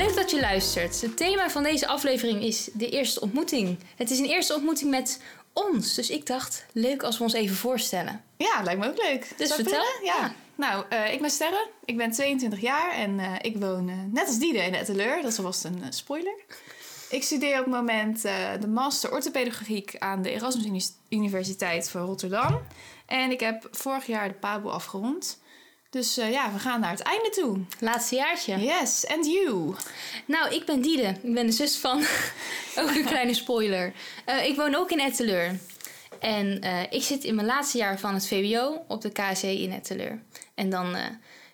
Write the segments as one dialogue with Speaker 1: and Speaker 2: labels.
Speaker 1: Leuk dat je luistert. Het thema van deze aflevering is de eerste ontmoeting. Het is een eerste ontmoeting met ons. Dus ik dacht, leuk als we ons even voorstellen.
Speaker 2: Ja, lijkt me ook leuk.
Speaker 1: Dus vertel.
Speaker 2: Ja. Nou, eh, ik ben Sterre. Ik ben 22 jaar en eh, ik woon eh, net als Diede in Etteleur. Dat is alvast een spoiler. Ik studeer op het moment de master orthopedagogiek aan de Erasmus Uni- Universiteit van Rotterdam. En ik heb vorig jaar de PABO afgerond. Dus eh, ja, we gaan naar het einde toe.
Speaker 1: Laatste jaartje.
Speaker 2: Yes, and you?
Speaker 1: Nou, ik ben Diede. Ik ben de zus van... ook een kleine spoiler. Eh, ik woon ook in Etteleur. En eh, ik zit in mijn laatste jaar van het VWO op de KSE in Etteleur. En dan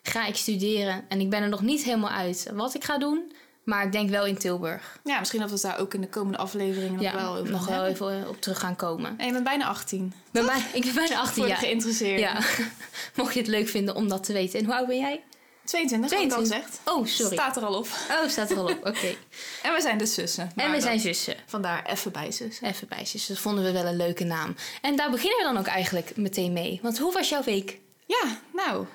Speaker 1: ga ik studeren. En ik ben er nog niet helemaal uit wat ik ga doen. Maar ik denk wel in Tilburg.
Speaker 2: Ja, misschien dat we daar ook in de komende afleveringen nog wel over
Speaker 1: nog wel even op terug gaan komen.
Speaker 2: En je bent bijna 18.
Speaker 1: Bij mij, ik ben bijna 18
Speaker 2: Voor de.
Speaker 1: Ja, mocht je het leuk vinden om dat te weten. En hoe oud ben jij?
Speaker 2: 22, heb ik al
Speaker 1: 22.
Speaker 2: gezegd.
Speaker 1: Oh, sorry.
Speaker 2: Staat er al op.
Speaker 1: Oh, staat er al op. Oké.
Speaker 2: En we zijn dus zussen.
Speaker 1: En we zijn zussen.
Speaker 2: Vandaar even bij zussen.
Speaker 1: Even bij zussen. Dat vonden we wel een leuke naam. En daar beginnen we dan ook eigenlijk meteen mee. Want hoe was jouw week?
Speaker 2: Ja, nou,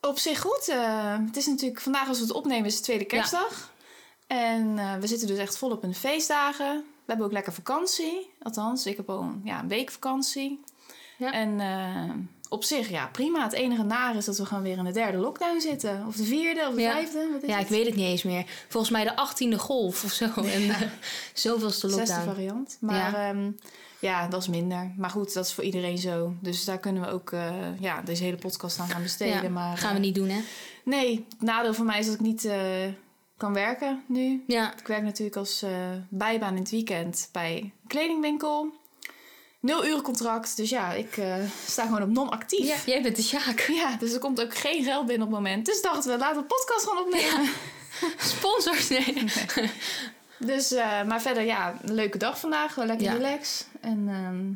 Speaker 2: op zich goed. Eh, het is natuurlijk, vandaag als we het opnemen is het tweede kerstdag. En eh, we zitten dus echt volop in de feestdagen. We hebben ook lekker vakantie. Althans, ik heb al een, ja, een week vakantie.
Speaker 1: Ja.
Speaker 2: En eh, op zich, ja, prima. Het enige naar is dat we gewoon weer in de derde lockdown zitten. Of de vierde, of de
Speaker 1: Ja.
Speaker 2: vijfde. Wat is
Speaker 1: Ja,
Speaker 2: het?
Speaker 1: ik weet het niet eens meer. Volgens mij de achttiende golf of zo. En uh, zoveelste
Speaker 2: Zesde
Speaker 1: lockdown.
Speaker 2: variant. Maar ja. ja, dat is minder. Maar goed, dat is voor iedereen zo. Dus daar kunnen we ook eh, ja, deze hele podcast aan gaan besteden.
Speaker 1: Ja,
Speaker 2: maar,
Speaker 1: gaan we
Speaker 2: eh,
Speaker 1: niet doen, hè?
Speaker 2: Nee, het nadeel voor mij is dat ik niet eh, kan werken nu.
Speaker 1: Ja.
Speaker 2: Ik werk natuurlijk als eh, bijbaan in het weekend bij een kledingwinkel. Nul uur contract. Dus ja, ik eh, sta gewoon op non-actief.
Speaker 1: ja. Jij bent de Sjaak.
Speaker 2: Ja, dus er komt ook geen geld binnen op het moment. Dus dachten we, laten we een podcast gaan opnemen.
Speaker 1: Sponsors, nee.
Speaker 2: Dus, eh, maar verder, ja, een leuke dag vandaag. Gewoon lekker
Speaker 1: Ja.
Speaker 2: relax. En ehm,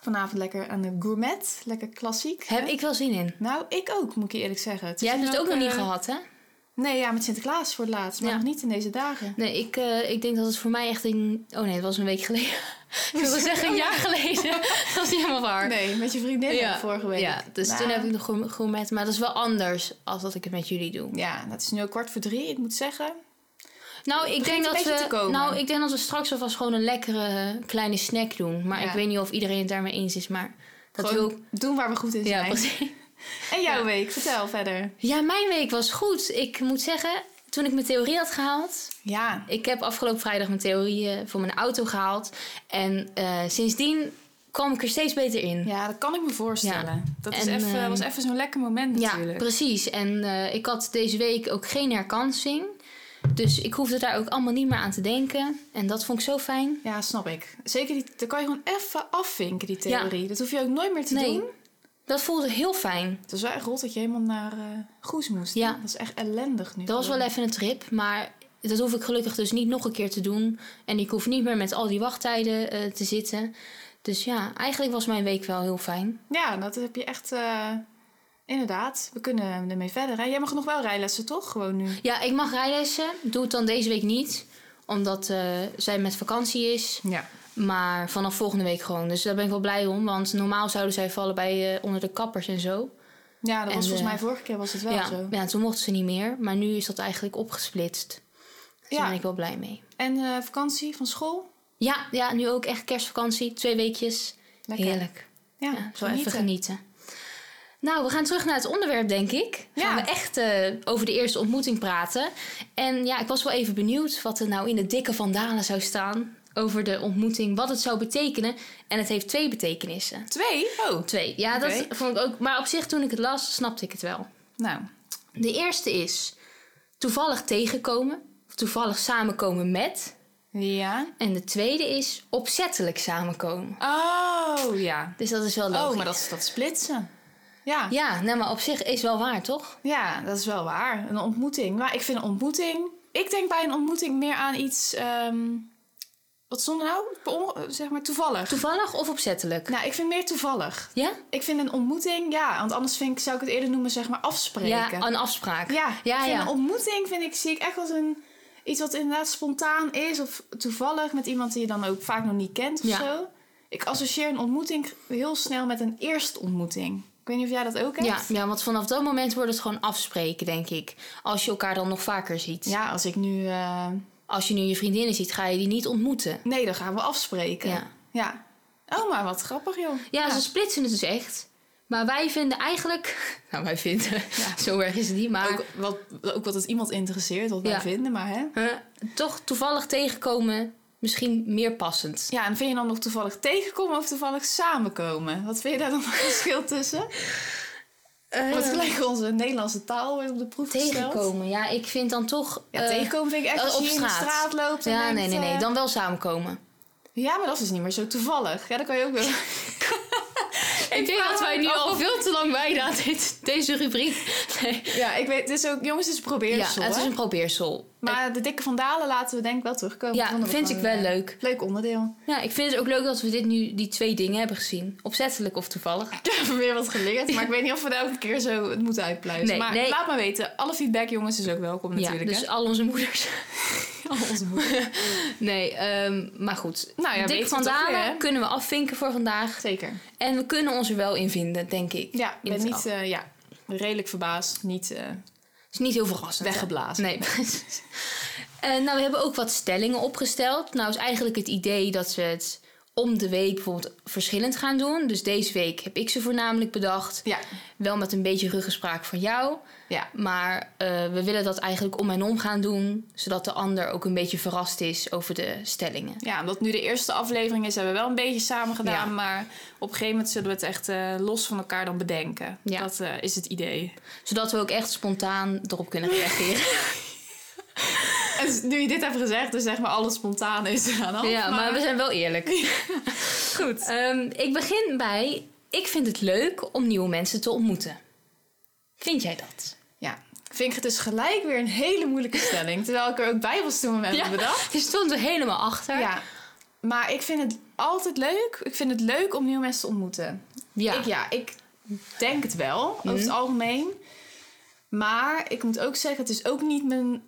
Speaker 2: vanavond lekker aan de gourmet. Lekker klassiek.
Speaker 1: Heb ik wel zin in.
Speaker 2: Nou, ik ook, moet ik je eerlijk zeggen. Het
Speaker 1: Jij hebt het ook nog
Speaker 2: eh,
Speaker 1: niet gehad, hè?
Speaker 2: Nee, ja, met Sinterklaas voor het laatst. Maar
Speaker 1: Ja.
Speaker 2: nog niet in deze dagen.
Speaker 1: Nee, ik, eh, ik denk dat het voor mij echt een... Oh nee, het was een week geleden. ik wilde zeggen een jaar geleden. dat is niet helemaal waar.
Speaker 2: Nee, met je vriendin
Speaker 1: Ja.
Speaker 2: vorige week.
Speaker 1: Ja, dus
Speaker 2: Nou,
Speaker 1: toen heb ik nog gourmet. Maar dat is wel anders als dat ik het met jullie doe.
Speaker 2: Ja, dat is nu ook kwart voor drie. Ik moet zeggen,
Speaker 1: Nou, ik denk, dat we, nou, ik denk dat we straks alvast gewoon een lekkere kleine snack doen. Maar
Speaker 2: Ja.
Speaker 1: ik weet niet of iedereen het daarmee eens is. Maar dat
Speaker 2: gewoon
Speaker 1: wil
Speaker 2: doen waar we goed in
Speaker 1: Ja,
Speaker 2: zijn.
Speaker 1: precies.
Speaker 2: En jouw
Speaker 1: Ja.
Speaker 2: week, vertel verder.
Speaker 1: Ja, mijn week was goed. Ik moet zeggen, toen ik mijn theorie had gehaald...
Speaker 2: Ja,
Speaker 1: Ik heb afgelopen vrijdag mijn theorie voor mijn auto gehaald. En eh, sindsdien kwam ik er steeds beter in.
Speaker 2: ja dat kan ik me voorstellen. Dat is even,
Speaker 1: ehm,
Speaker 2: was even zo'n lekker moment
Speaker 1: Ja,
Speaker 2: natuurlijk.
Speaker 1: precies. En eh, ik had deze week ook geen herkansing. Dus ik hoefde daar ook allemaal niet meer aan te denken. En dat vond ik zo fijn.
Speaker 2: Ja, snap ik. Zeker, die, dan kan je gewoon even afvinken, die theorie. Dat hoef je ook nooit meer te
Speaker 1: Nee.
Speaker 2: doen.
Speaker 1: Dat voelde heel fijn.
Speaker 2: Het was wel echt rot dat je helemaal naar eh Goes moest.
Speaker 1: Ja.
Speaker 2: hè? Dat is echt ellendig nu.
Speaker 1: Dat was wel even een trip. Maar dat hoef ik gelukkig dus niet nog een keer te doen. En ik hoef niet meer met al die wachttijden eh, te zitten. Dus ja, eigenlijk was mijn week wel heel fijn.
Speaker 2: Ja, dat heb je echt... eh, inderdaad, we kunnen ermee verder. Hè? Jij mag nog wel rijlessen, toch? Gewoon nu.
Speaker 1: Ja, ik mag rijlessen. Doe het dan deze week niet. Omdat zij met vakantie is.
Speaker 2: Ja.
Speaker 1: Maar vanaf volgende week gewoon. Dus daar ben ik wel blij om. Want normaal zouden zij vallen bij, eh, onder de kappers en zo.
Speaker 2: Ja, dat
Speaker 1: En,
Speaker 2: was volgens
Speaker 1: eh,
Speaker 2: mij vorige keer was het wel
Speaker 1: ja,
Speaker 2: zo.
Speaker 1: ja, toen mochten ze niet meer. Maar nu is dat eigenlijk opgesplitst. Dus
Speaker 2: Ja.
Speaker 1: daar ben ik wel blij mee.
Speaker 2: En eh, vakantie van school?
Speaker 1: Ja, ja, nu ook echt kerstvakantie. Twee weekjes.
Speaker 2: Lekker.
Speaker 1: Heerlijk.
Speaker 2: Ja,
Speaker 1: Ja, zo
Speaker 2: genieten.
Speaker 1: even genieten. Nou, we gaan terug naar het onderwerp, denk ik. Gaan
Speaker 2: Ja.
Speaker 1: we echt over de eerste ontmoeting praten. En ja, ik was wel even benieuwd wat er nou in de dikke vandalen zou staan over de ontmoeting. Wat het zou betekenen. En het heeft twee betekenissen.
Speaker 2: Twee? Oh.
Speaker 1: Twee. Ja, dat vond ik ook. Maar op zich, toen ik het las, snapte ik het wel.
Speaker 2: Nou,
Speaker 1: De eerste is toevallig tegenkomen. Of toevallig samenkomen met.
Speaker 2: ja.
Speaker 1: En de tweede is opzettelijk samenkomen.
Speaker 2: Oh, ja.
Speaker 1: Dus dat is wel logisch.
Speaker 2: Oh, maar dat is dat splitsen. Ja.
Speaker 1: Ja, nou, maar op zich is wel waar, toch?
Speaker 2: ja, dat is wel waar. Een ontmoeting. Maar ik vind een ontmoeting... Ik denk bij een ontmoeting meer aan iets... ehm, wat stond er nou? Onge- Zeg maar toevallig.
Speaker 1: Toevallig of opzettelijk?
Speaker 2: nou, ik vind meer toevallig.
Speaker 1: Ja?
Speaker 2: Ik vind een ontmoeting, ja, want anders vind ik, zou ik het eerder noemen, zeg maar, afspreken.
Speaker 1: Ja, een afspraak.
Speaker 2: Ja,
Speaker 1: ja.
Speaker 2: ik vind
Speaker 1: ja.
Speaker 2: een ontmoeting vind ik, zie ik echt als een, iets wat inderdaad spontaan is. Of toevallig met iemand die je dan ook vaak nog niet kent of
Speaker 1: Ja.
Speaker 2: zo. Ik associeer een ontmoeting heel snel met een eerste ontmoeting. Ik weet niet of jij dat ook hebt.
Speaker 1: Ja, ja, want vanaf dat moment wordt het gewoon afspreken, denk ik. Als je elkaar dan nog vaker ziet.
Speaker 2: Ja, als ik nu... eh,
Speaker 1: Als je nu je vriendinnen ziet, ga je die niet ontmoeten.
Speaker 2: nee, dan gaan we afspreken.
Speaker 1: Ja.
Speaker 2: ja. Oh, maar wat grappig, joh.
Speaker 1: Ja, ze splitsen het dus echt. Maar wij vinden eigenlijk... Nou, wij vinden... Zo erg is het niet, maar...
Speaker 2: Ook wat, ook wat het iemand interesseert, wat wij vinden, maar hè.
Speaker 1: toch toevallig tegenkomen misschien meer passend.
Speaker 2: Ja, en vind je dan nog toevallig tegenkomen of toevallig samenkomen? Wat vind je daar dan nog verschil tussen? Wordt gelijk onze Nederlandse taal weer op de proef
Speaker 1: tegenkomen. Ja, ik vind dan toch...
Speaker 2: Ja,
Speaker 1: eh,
Speaker 2: tegenkomen vind ik echt
Speaker 1: eh,
Speaker 2: als
Speaker 1: op
Speaker 2: je in de
Speaker 1: straat.
Speaker 2: straat loopt. en
Speaker 1: Ja,
Speaker 2: denkt,
Speaker 1: nee, nee, nee.
Speaker 2: eh,
Speaker 1: Dan wel samenkomen.
Speaker 2: Ja, maar dat is dus niet meer zo toevallig. Ja, dan kan je ook wel...
Speaker 1: Ik denk dat wij nu al veel te lang dit, deze rubriek. Nee.
Speaker 2: Ja, ik weet, het is ook... Jongens, het is een
Speaker 1: Ja,
Speaker 2: probeersel,
Speaker 1: het is een probeersel.
Speaker 2: Maar de dikke vandalen laten we denk ik wel terugkomen.
Speaker 1: Ja,
Speaker 2: we
Speaker 1: vind ik wel leuk.
Speaker 2: Leuk onderdeel.
Speaker 1: Ja, ik vind het ook leuk dat we dit nu, die twee dingen hebben gezien. Opzettelijk of toevallig.
Speaker 2: Ik heb weer wat geleerd, maar ik weet niet of we elke keer zo het moeten uitpluizen.
Speaker 1: Nee,
Speaker 2: maar
Speaker 1: nee.
Speaker 2: laat maar weten. Alle feedback, jongens, is ook welkom natuurlijk.
Speaker 1: ja, dus
Speaker 2: hè?
Speaker 1: al onze moeders.
Speaker 2: Al onze moeder.
Speaker 1: Nee, ehm, maar goed.
Speaker 2: Nou ja, weet
Speaker 1: van Dalen kunnen we afvinken voor vandaag.
Speaker 2: Zeker.
Speaker 1: En we kunnen ons er wel in vinden, denk ik.
Speaker 2: Ja, ik ben niet... eh, ja, redelijk verbaasd. Niet eh,
Speaker 1: is niet heel verrassend. hè?
Speaker 2: weggeblazen.
Speaker 1: Nee, precies. Eh, nou, we hebben ook wat stellingen opgesteld. Nou is eigenlijk het idee dat we het om de week bijvoorbeeld verschillend gaan doen. Dus deze week heb ik ze voornamelijk bedacht.
Speaker 2: Ja,
Speaker 1: Wel met een beetje ruggespraak van jou.
Speaker 2: ja.
Speaker 1: Maar eh, we willen dat eigenlijk om en om gaan doen. Zodat de ander ook een beetje verrast is over de stellingen.
Speaker 2: Ja, omdat nu de eerste aflevering is, hebben we wel een beetje samen gedaan.
Speaker 1: Ja.
Speaker 2: Maar op een gegeven moment zullen we het echt eh, los van elkaar dan bedenken.
Speaker 1: Ja.
Speaker 2: Dat eh, is het idee.
Speaker 1: Zodat we ook echt spontaan erop kunnen reageren.
Speaker 2: En nu je dit hebt gezegd, dus zeg maar alles spontaan is aan af.
Speaker 1: ja, maar we zijn wel eerlijk.
Speaker 2: goed.
Speaker 1: Ehm, ik begin bij... Ik vind het leuk om nieuwe mensen te ontmoeten. Vind jij dat?
Speaker 2: Ja, vind ik het dus gelijk weer een hele moeilijke stelling. Terwijl ik er ook bij was toen we hem bedacht.
Speaker 1: Je stond er helemaal achter.
Speaker 2: Ja, maar ik vind het altijd leuk. Ik vind het leuk om nieuwe mensen te ontmoeten.
Speaker 1: Ja.
Speaker 2: Ik, ja, ik denk het wel, over
Speaker 1: Mhm.
Speaker 2: het algemeen. Maar ik moet ook zeggen, het is ook niet mijn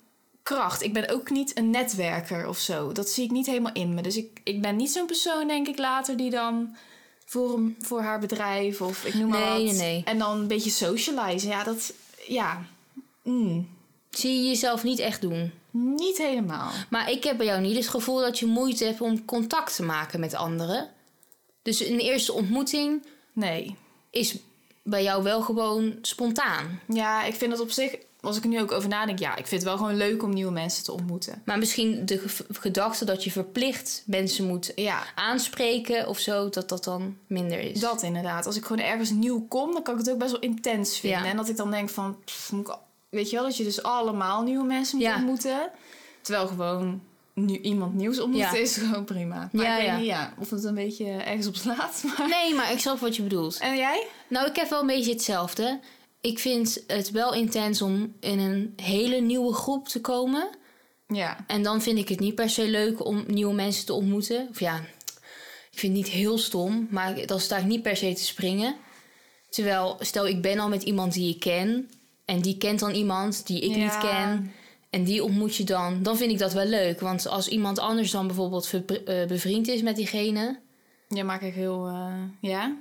Speaker 2: kracht. Ik ben ook niet een netwerker of zo. Dat zie ik niet helemaal in me. Dus ik, ik ben niet zo'n persoon, denk ik, later die dan voor, voor haar bedrijf of ik noem maar
Speaker 1: Nee,
Speaker 2: wat.
Speaker 1: nee, nee.
Speaker 2: En dan een beetje socializen. Ja, dat, ja, mm,
Speaker 1: Zie je jezelf niet echt doen.
Speaker 2: niet helemaal.
Speaker 1: Maar ik heb bij jou niet het gevoel dat je moeite hebt om contact te maken met anderen. Dus een eerste ontmoeting
Speaker 2: Nee.
Speaker 1: is bij jou wel gewoon spontaan.
Speaker 2: Ja, ik vind het op zich, als ik er nu ook over nadenk, ja, ik vind het wel gewoon leuk om nieuwe mensen te ontmoeten.
Speaker 1: Maar misschien de ge- gedachte dat je verplicht mensen moet
Speaker 2: Ja,
Speaker 1: aanspreken of zo, dat dat dan minder is.
Speaker 2: Dat inderdaad. Als ik gewoon ergens nieuw kom, dan kan ik het ook best wel intens vinden.
Speaker 1: Ja.
Speaker 2: En dat ik dan denk van, pff, moet ik weet je wel, dat je dus allemaal nieuwe mensen moet
Speaker 1: Ja.
Speaker 2: ontmoeten. Terwijl gewoon nu iemand nieuws ontmoeten is gewoon prima. Maar
Speaker 1: Ja,
Speaker 2: ik weet
Speaker 1: ja.
Speaker 2: niet ja, of het een beetje ergens op slaat. Maar...
Speaker 1: Nee, maar ik snap wat je bedoelt.
Speaker 2: En jij?
Speaker 1: Nou, ik heb wel een beetje hetzelfde. Ik vind het wel intens om in een hele nieuwe groep te komen.
Speaker 2: Ja.
Speaker 1: En dan vind ik het niet per se leuk om nieuwe mensen te ontmoeten. Of ja, ik vind het niet heel stom, maar dan sta ik niet per se te springen. Terwijl, stel ik ben al met iemand die ik ken. En die kent dan iemand die ik
Speaker 2: Ja.
Speaker 1: niet ken. En die ontmoet je dan. Dan vind ik dat wel leuk. Want als iemand anders dan bijvoorbeeld eh, bevriend is met diegene.
Speaker 2: Jij maakt echt heel, eh, ja?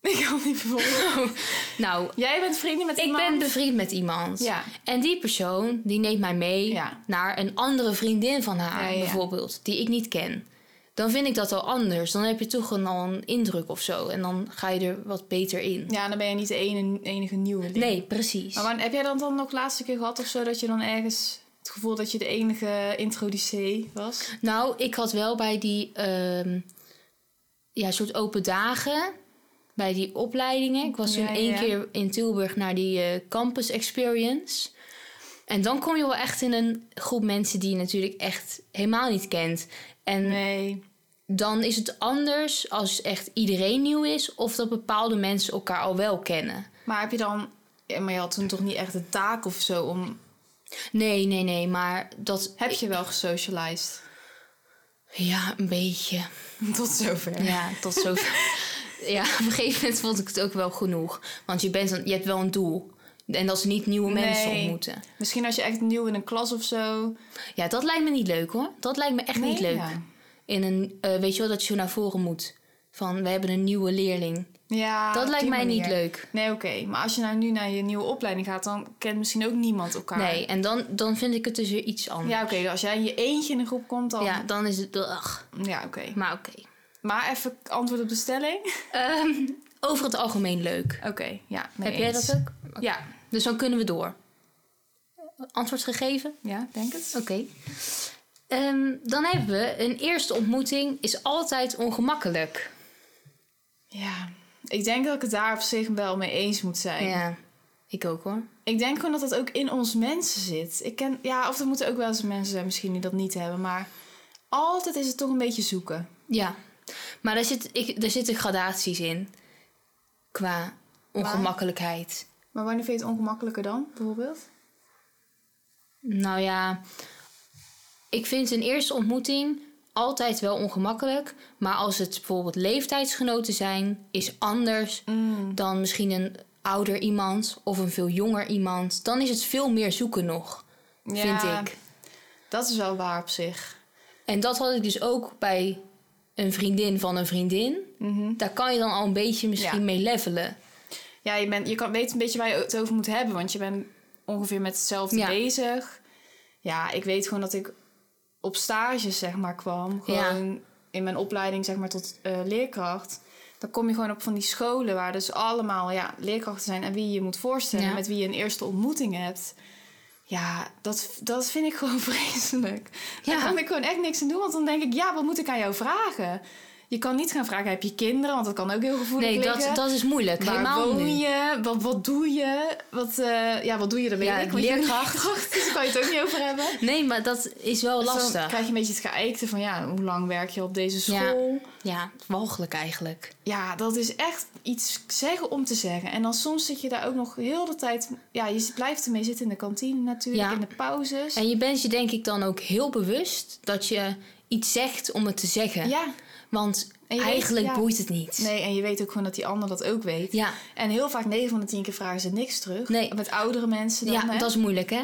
Speaker 2: Ik kan niet vervolgen.
Speaker 1: Nou,
Speaker 2: jij bent vrienden met
Speaker 1: ik
Speaker 2: iemand?
Speaker 1: ben bevriend met iemand.
Speaker 2: Ja.
Speaker 1: En die persoon die neemt mij mee
Speaker 2: Ja.
Speaker 1: naar een andere vriendin van haar,
Speaker 2: Ja,
Speaker 1: bijvoorbeeld, die ik niet ken. Dan vind ik dat al anders. Dan heb je toch een, al een indruk of zo. En dan ga je er wat beter in.
Speaker 2: Ja, dan ben je niet de ene, enige nieuwe.
Speaker 1: Nee, precies.
Speaker 2: Maar wanneer- heb jij dat dan nog laatste keer gehad of zo? Dat je dan ergens het gevoel dat je de enige introducee was?
Speaker 1: Nou, ik had wel bij die ehm, ja, soort open dagen, bij die opleidingen. Ik was toen
Speaker 2: Ja,
Speaker 1: één
Speaker 2: ja.
Speaker 1: keer in Tilburg naar die eh, campus experience. En dan kom je wel echt in een groep mensen die je natuurlijk echt helemaal niet kent. En
Speaker 2: Nee.
Speaker 1: dan is het anders als echt iedereen nieuw is of dat bepaalde mensen elkaar al wel kennen.
Speaker 2: Maar heb je dan... Maar je had toen toch niet echt een taak of zo om...
Speaker 1: Nee, nee, nee, maar dat...
Speaker 2: Heb je wel gesocialized?
Speaker 1: Ja, een beetje.
Speaker 2: Tot zover.
Speaker 1: Ja, tot zover. ja, op een gegeven moment vond ik het ook wel genoeg. Want je, bent dan, je hebt wel een doel. En dat is niet nieuwe mensen ontmoeten.
Speaker 2: Misschien als je echt nieuw in een klas of zo...
Speaker 1: Ja, dat lijkt me niet leuk hoor. Dat lijkt me echt niet leuk.
Speaker 2: ja.
Speaker 1: In een, eh, weet je wel, dat je zo naar voren moet. Van, we hebben een nieuwe leerling.
Speaker 2: Ja,
Speaker 1: dat lijkt mij niet leuk.
Speaker 2: Nee, oké. Maar als je nou nu naar je nieuwe opleiding gaat... dan kent misschien ook niemand elkaar.
Speaker 1: Nee, en dan, dan vind ik het dus weer iets anders.
Speaker 2: Ja, oké. Als jij in je eentje in een groep komt, dan...
Speaker 1: Ja, dan is het...
Speaker 2: Ja, oké.
Speaker 1: Maar oké.
Speaker 2: Maar even antwoord op de stelling.
Speaker 1: Ehm, over het algemeen leuk.
Speaker 2: Oké, ja.
Speaker 1: Heb jij
Speaker 2: eens.
Speaker 1: dat ook?
Speaker 2: Ja.
Speaker 1: Dus dan kunnen we door. Antwoord gegeven?
Speaker 2: Ja, denk het.
Speaker 1: Oké. Ehm, dan hebben we een eerste ontmoeting is altijd ongemakkelijk.
Speaker 2: Ja. Ik denk dat ik het daar op zich wel mee eens moet zijn.
Speaker 1: Ja, ik ook hoor.
Speaker 2: Ik denk gewoon dat dat ook in ons mensen zit. Ik ken, ja, of er moeten ook wel eens mensen zijn misschien die dat niet hebben. Maar altijd is het toch een beetje zoeken.
Speaker 1: Ja, maar daar, zit, ik, daar zitten gradaties in. Qua ongemakkelijkheid.
Speaker 2: Maar wanneer vind je het ongemakkelijker dan, bijvoorbeeld?
Speaker 1: Nou ja, ik vind een eerste ontmoeting altijd wel ongemakkelijk. Maar als het bijvoorbeeld leeftijdsgenoten zijn, is anders dan misschien een ouder iemand of een veel jonger iemand. Dan is het veel meer zoeken nog, vind ik.
Speaker 2: Dat is wel waar op zich.
Speaker 1: En dat had ik dus ook bij een vriendin van een vriendin. Daar kan je dan al een beetje misschien
Speaker 2: Ja.
Speaker 1: mee levelen.
Speaker 2: Ja, je, bent, je kan, weet een beetje waar je het over moet hebben. Want je bent ongeveer met hetzelfde
Speaker 1: Ja.
Speaker 2: bezig. Ja, ik weet gewoon dat ik op stages zeg maar kwam.
Speaker 1: Ja.
Speaker 2: Gewoon in mijn opleiding zeg maar tot eh, leerkracht. Dan kom je gewoon op van die scholen waar dus allemaal ja, leerkrachten zijn... en wie je je moet voorstellen,
Speaker 1: Ja.
Speaker 2: met wie je een eerste ontmoeting hebt. Ja, dat, dat vind ik gewoon vreselijk. Daar
Speaker 1: Ja.
Speaker 2: kan ik gewoon echt niks aan doen. Want dan denk ik, ja, wat moet ik aan jou vragen? Je kan niet gaan vragen, heb je kinderen? Want dat kan ook heel gevoelig
Speaker 1: Nee,
Speaker 2: liggen.
Speaker 1: dat, dat is moeilijk.
Speaker 2: Waar
Speaker 1: Helemaal
Speaker 2: woon
Speaker 1: nu.
Speaker 2: je? Wat, wat doe je? Wat, eh, ja, wat doe je? Dat weet
Speaker 1: Ja,
Speaker 2: ik. want
Speaker 1: leerkracht.
Speaker 2: Dus daar kan je het ook niet over hebben.
Speaker 1: Nee, maar dat is wel
Speaker 2: Dus dan
Speaker 1: lastig.
Speaker 2: krijg je een beetje het geëikte van... ja, hoe lang werk je op deze school?
Speaker 1: Ja, walgelijk eigenlijk.
Speaker 2: Ja, dat is echt iets zeggen om te zeggen. En dan soms zit je daar ook nog heel de tijd... Ja, je blijft ermee zitten in de kantine natuurlijk,
Speaker 1: Ja.
Speaker 2: in de pauzes.
Speaker 1: En je bent je denk ik dan ook heel bewust dat je iets zegt om het te zeggen.
Speaker 2: Ja,
Speaker 1: Want
Speaker 2: weet-
Speaker 1: eigenlijk
Speaker 2: ja.
Speaker 1: boeit het niet.
Speaker 2: nee, en je weet ook gewoon dat die ander dat ook weet.
Speaker 1: Ja,
Speaker 2: En heel vaak, 9 van de 10 keer vragen ze niks terug.
Speaker 1: Nee.
Speaker 2: Met oudere mensen dan,
Speaker 1: ja
Speaker 2: hè?
Speaker 1: dat is moeilijk hè?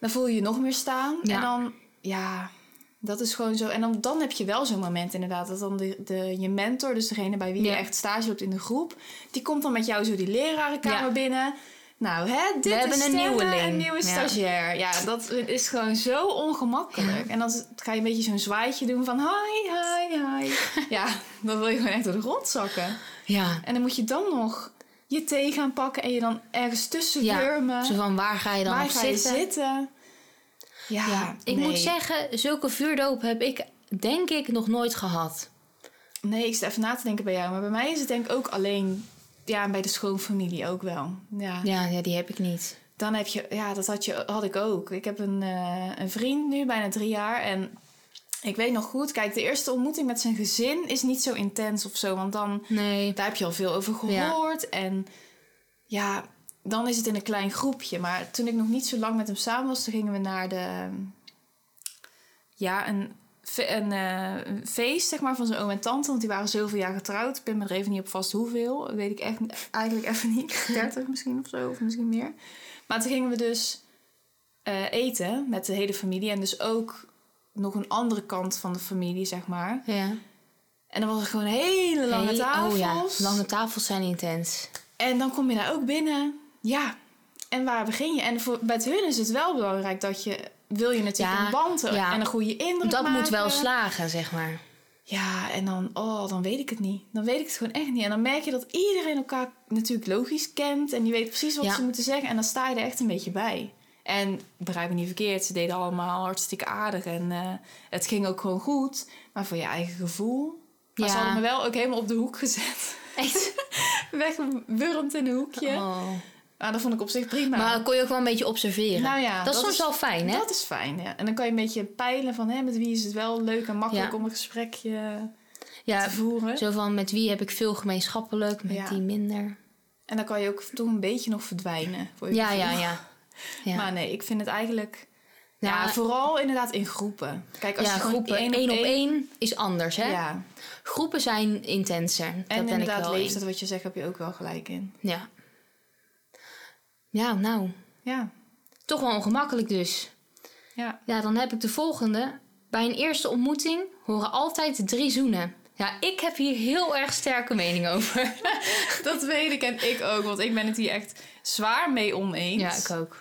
Speaker 2: Dan voel je je nog meer staan.
Speaker 1: Ja.
Speaker 2: En dan, ja, dat is gewoon zo. En dan, dan heb je wel zo'n moment inderdaad. Dat dan de, de, je mentor, dus degene bij wie
Speaker 1: Ja.
Speaker 2: je echt stage loopt in de groep... die komt dan met jou zo die lerarenkamer
Speaker 1: Ja.
Speaker 2: binnen. Nou, hè, dit
Speaker 1: hebben
Speaker 2: is
Speaker 1: een nieuweling.
Speaker 2: Een nieuwe
Speaker 1: Ja.
Speaker 2: stagiair. Ja, dat is gewoon zo ongemakkelijk. En dan ga je een beetje zo'n zwaaitje doen van... Hi, hi, hi. ja, dan wil je gewoon echt door de grond zakken.
Speaker 1: Ja.
Speaker 2: En dan moet je dan nog je thee gaan pakken... en je dan ergens tussen
Speaker 1: ja.
Speaker 2: wurmen.
Speaker 1: Zo van waar ga je dan
Speaker 2: Waar
Speaker 1: op
Speaker 2: ga je
Speaker 1: zitten?
Speaker 2: zitten? Ja,
Speaker 1: Ja, ik
Speaker 2: nee.
Speaker 1: moet zeggen, zulke vuurdoop heb ik denk ik nog nooit gehad.
Speaker 2: Nee, ik zit even na te denken bij jou. Maar bij mij is het denk ik ook alleen... Ja, en bij de schoonfamilie ook wel. Ja.
Speaker 1: Ja, ja die heb ik niet.
Speaker 2: Dan heb je... Ja, dat had, je, had ik ook. Ik heb een, eh, een vriend nu, bijna drie jaar. En ik weet nog goed... Kijk, de eerste ontmoeting met zijn gezin is niet zo intens of zo. Want dan...
Speaker 1: Nee.
Speaker 2: Daar heb je al veel over gehoord. En ja, dan is het in een klein groepje. Maar toen ik nog niet zo lang met hem samen was... Toen gingen we naar de... Ja, een, een, eh, een feest zeg maar, van zijn oom en tante. Want die waren zoveel jaar getrouwd. Ik ben me er even niet op vast hoeveel. Dat weet ik echt eigenlijk even niet. 30 misschien of zo, of misschien meer. Maar toen gingen we dus eh, eten met de hele familie. En dus ook nog een andere kant van de familie, zeg maar.
Speaker 1: Ja.
Speaker 2: En dan was het gewoon hele lange
Speaker 1: Hey,
Speaker 2: tafels.
Speaker 1: Oh ja, lange tafels zijn intens.
Speaker 2: En dan kom je daar ook binnen. Ja, en waar begin je? En voor, bij hun is het wel belangrijk dat je... Wil je natuurlijk
Speaker 1: Ja,
Speaker 2: een band
Speaker 1: ja.
Speaker 2: en een goede indruk
Speaker 1: Dat
Speaker 2: maken.
Speaker 1: moet wel slagen, zeg maar.
Speaker 2: Ja, en dan, oh, dan weet ik het niet. Dan weet ik het gewoon echt niet. En dan merk je dat iedereen elkaar natuurlijk logisch kent. En die weet precies wat
Speaker 1: Ja.
Speaker 2: ze moeten zeggen. En dan sta je er echt een beetje bij. En begrijp me niet verkeerd, ze deden allemaal hartstikke aardig. En eh, het ging ook gewoon goed. Maar voor je eigen gevoel... Maar ze hadden me wel ook helemaal op de hoek gezet.
Speaker 1: Echt?
Speaker 2: Weggewurmd in een hoekje.
Speaker 1: Oh.
Speaker 2: Maar dat vond ik op zich prima.
Speaker 1: Maar kon je ook wel een beetje observeren.
Speaker 2: Nou ja,
Speaker 1: dat is soms wel fijn, hè?
Speaker 2: Dat is fijn, ja. En dan kan je een beetje peilen van... Hè, met wie is het wel leuk en makkelijk
Speaker 1: Ja.
Speaker 2: om een gesprekje
Speaker 1: Ja,
Speaker 2: te voeren.
Speaker 1: zo van met wie heb ik veel gemeenschappelijk, met die minder.
Speaker 2: En dan kan je ook toch een beetje nog verdwijnen. Voor je
Speaker 1: Ja, ja, ja. ja.
Speaker 2: Maar nee, ik vind het eigenlijk...
Speaker 1: Ja,
Speaker 2: Ja, vooral inderdaad in groepen. Kijk, als
Speaker 1: ja,
Speaker 2: je
Speaker 1: groepen
Speaker 2: één op
Speaker 1: op
Speaker 2: één...
Speaker 1: is anders, hè?
Speaker 2: Ja,
Speaker 1: Groepen zijn intenser.
Speaker 2: en
Speaker 1: dat ben ik
Speaker 2: inderdaad
Speaker 1: wel
Speaker 2: leeftijd,
Speaker 1: eens.
Speaker 2: wat je zegt, heb je ook wel gelijk in.
Speaker 1: Ja. Ja, nou,
Speaker 2: Ja,
Speaker 1: toch wel ongemakkelijk dus.
Speaker 2: ja.
Speaker 1: Ja, dan heb ik de volgende. Bij een eerste ontmoeting horen altijd drie zoenen. Ja, ik heb hier heel erg sterke mening over.
Speaker 2: Dat weet ik en ik ook, want ik ben het hier echt zwaar mee oneens.
Speaker 1: Ja, ik ook.